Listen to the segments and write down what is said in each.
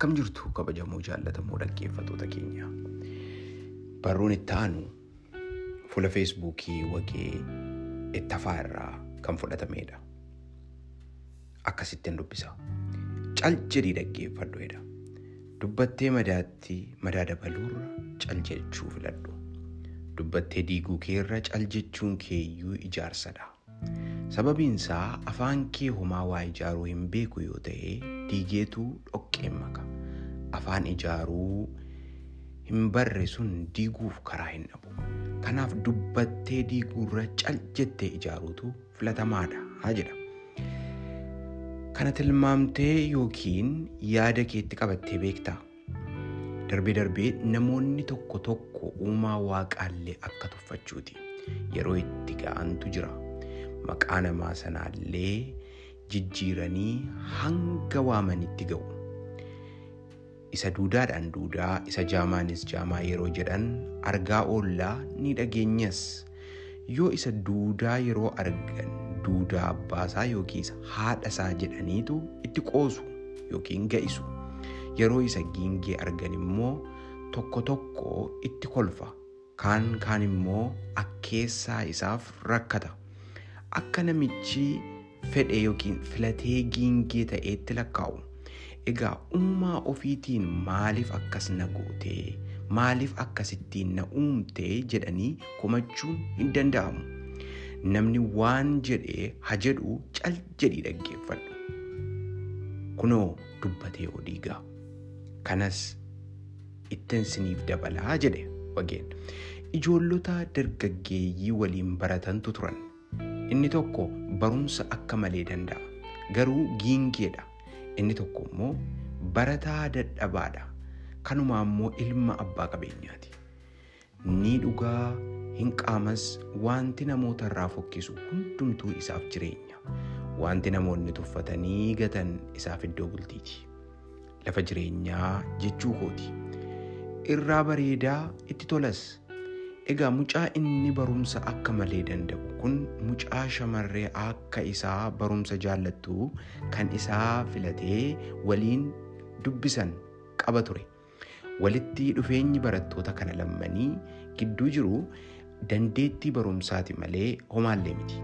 Akkam jirtu kabajamoo jaallatamoo dhaggeeffatoota keenya. Barruun itti aanu fuula feesbuukii wagee ittafaa irraa kan fudhatamedha. Akkasittiin dubbisa. Cal jedhii dhaggeeffadhuedha. Dubbattee madaatti madaa dabaluurra cal jechuu filadhu. Dubbattee diiguu keerra cal jechuun keeyyuu ijaarsadha. Sababiin afaan kee homaa waa ijaaruu hin beeku yoo ta'e diigeetu dhoqqeen maka. Afaan ijaaruu hin barre sun diiguuf karaa hin dhabu. Kanaaf dubbattee diiguurra cal jettee ijaaruutu filatamaadha haa jedha. Kana tilmaamtee yookiin yaada keetti qabattee beektaa? Darbee darbee namoonni tokko tokko uumaa waaqaallee akka tuffachuuti. Yeroo itti ga'antu jira. Maqaa namaa sanaallee jijjiiranii hanga waamanitti ga'u. Isa duudaadhaan duudaa, isa jaamaanis jaamaa yeroo jedhan argaa oollaa ni dhageenyas. Yoo isa duudaa yeroo argan duudaa abbaasaa yookiis haadhasaa jedhaniitu itti qoosu yookiin ga'isu. Yeroo isa giingee argan immoo tokko tokko itti kolfa. Kaan kaan immoo akkeessaa isaaf rakkata. Akka namichi fedhe yookiin filatee giingee ta'eetti lakkaa'u. Egaa uumaa ofiitiin maaliif akkas na gootee maaliif akkasittiin na uumtee jedhanii komachuun hin danda'amu. Namni waan jedhee ha jedhu cal jedhii dhaggeeffadhu. Kunoo dubbatee odiigaa. Kanas ittiin siniif dabalaa jedhe wageen. Ijoollota dargaggeeyyii waliin baratantu turan. Inni tokko barumsa akka malee danda'a. Garuu giingeedha. Inni tokko immoo barataa dadhabaadha. Kanumaa immoo ilma abbaa qabeenyaati. Ni dhugaa hin qaamas wanti namoota irraa fokkisu hundumtuu isaaf jireenya. Wanti namoonni tuffatanii gatan isaaf iddoo bultiiti. Lafa jireenyaa jechuu kooti. Irraa bareedaa itti tolas. Egaa mucaa inni barumsa akka malee danda'u kun mucaa shamarree akka isaa barumsa jaallattu kan isaa filatee waliin dubbisan qaba ture. Walitti dhufeenyi barattoota kana lammanii gidduu jiru dandeettii barumsaati malee homaallee miti.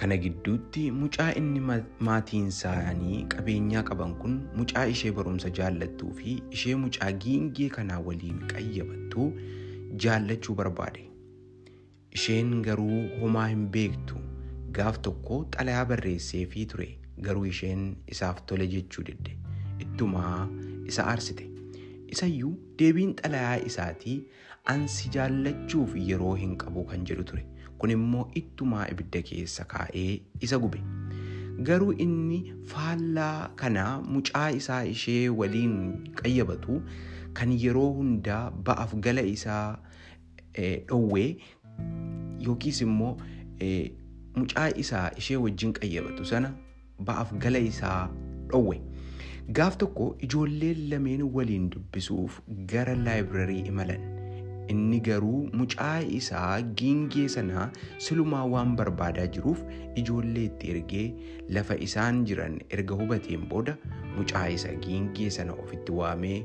Kana gidduutti mucaa inni maatiin isaanii qabeenyaa qaban kun mucaa ishee barumsa jaallattuu fi ishee mucaa giingee kanaa waliin qayyabattu jaallachuu barbaade. Isheen garuu homaa hin beektu gaaf tokko xalayaa barreesseefii ture garuu isheen isaaf tole jechuu didde ittumaa isa aarsite. Isayyuu deebiin xalayaa isaatii ansi jaallachuuf yeroo hin qabu kan jedhu ture. Kun immoo ittumaa ibidda keessa kaa'ee isa gube. Garuu inni faallaa kana mucaa isaa ishee waliin qayyabatu kan yeroo hundaa ba'aaf gala isaa dhowwee yookiis immoo mucaa isaa ishee wajjin qayyabatu sana ba'aaf gala isaa dhowwe. Gaaf tokko ijoolleen lameen waliin dubbisuuf gara laayibirarii imalan. Inni garuu mucaa isaa giingee sanaa silumaa waan barbaadaa jiruuf ijoollee itti ergee lafa isaan jiran erga hubateen booda mucaa isa giingee sana ofitti waamee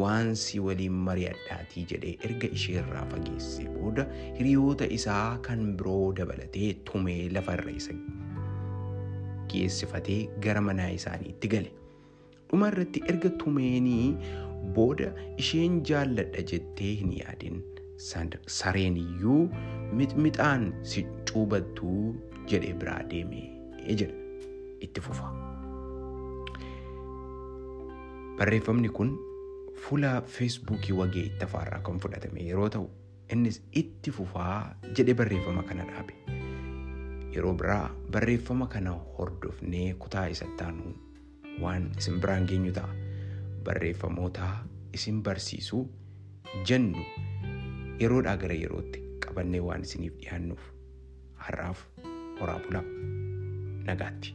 waan si waliin mari'adhaatii jedhee erga isheerraa fageessee booda hiriyoota isaa kan biroo dabalatee tumee lafarra isa geessifatee gara manaa isaaniitti gale. Dhuma irratti erga tumeenii booda isheen jaalladha jettee hin yaadin sareen iyyuu mixmixaan si cuubattuu jedhe biraa deeme jedha itti fufa. Barreeffamni kun fuula feesbuukii wagee ittafaarraa kan fudhatame yeroo ta'u innis itti fufaa jedhe barreeffama kana dhaabe. Yeroo biraa barreeffama kana hordofnee kutaa isattaanu waan isin biraan geenyu ta'a. Barreeffamoota isin barsiisuu jennu yeroodhaa gara yerootti qabannee waan isiniif dhiyaannuuf har'aaf horaa bulaa nagaatti.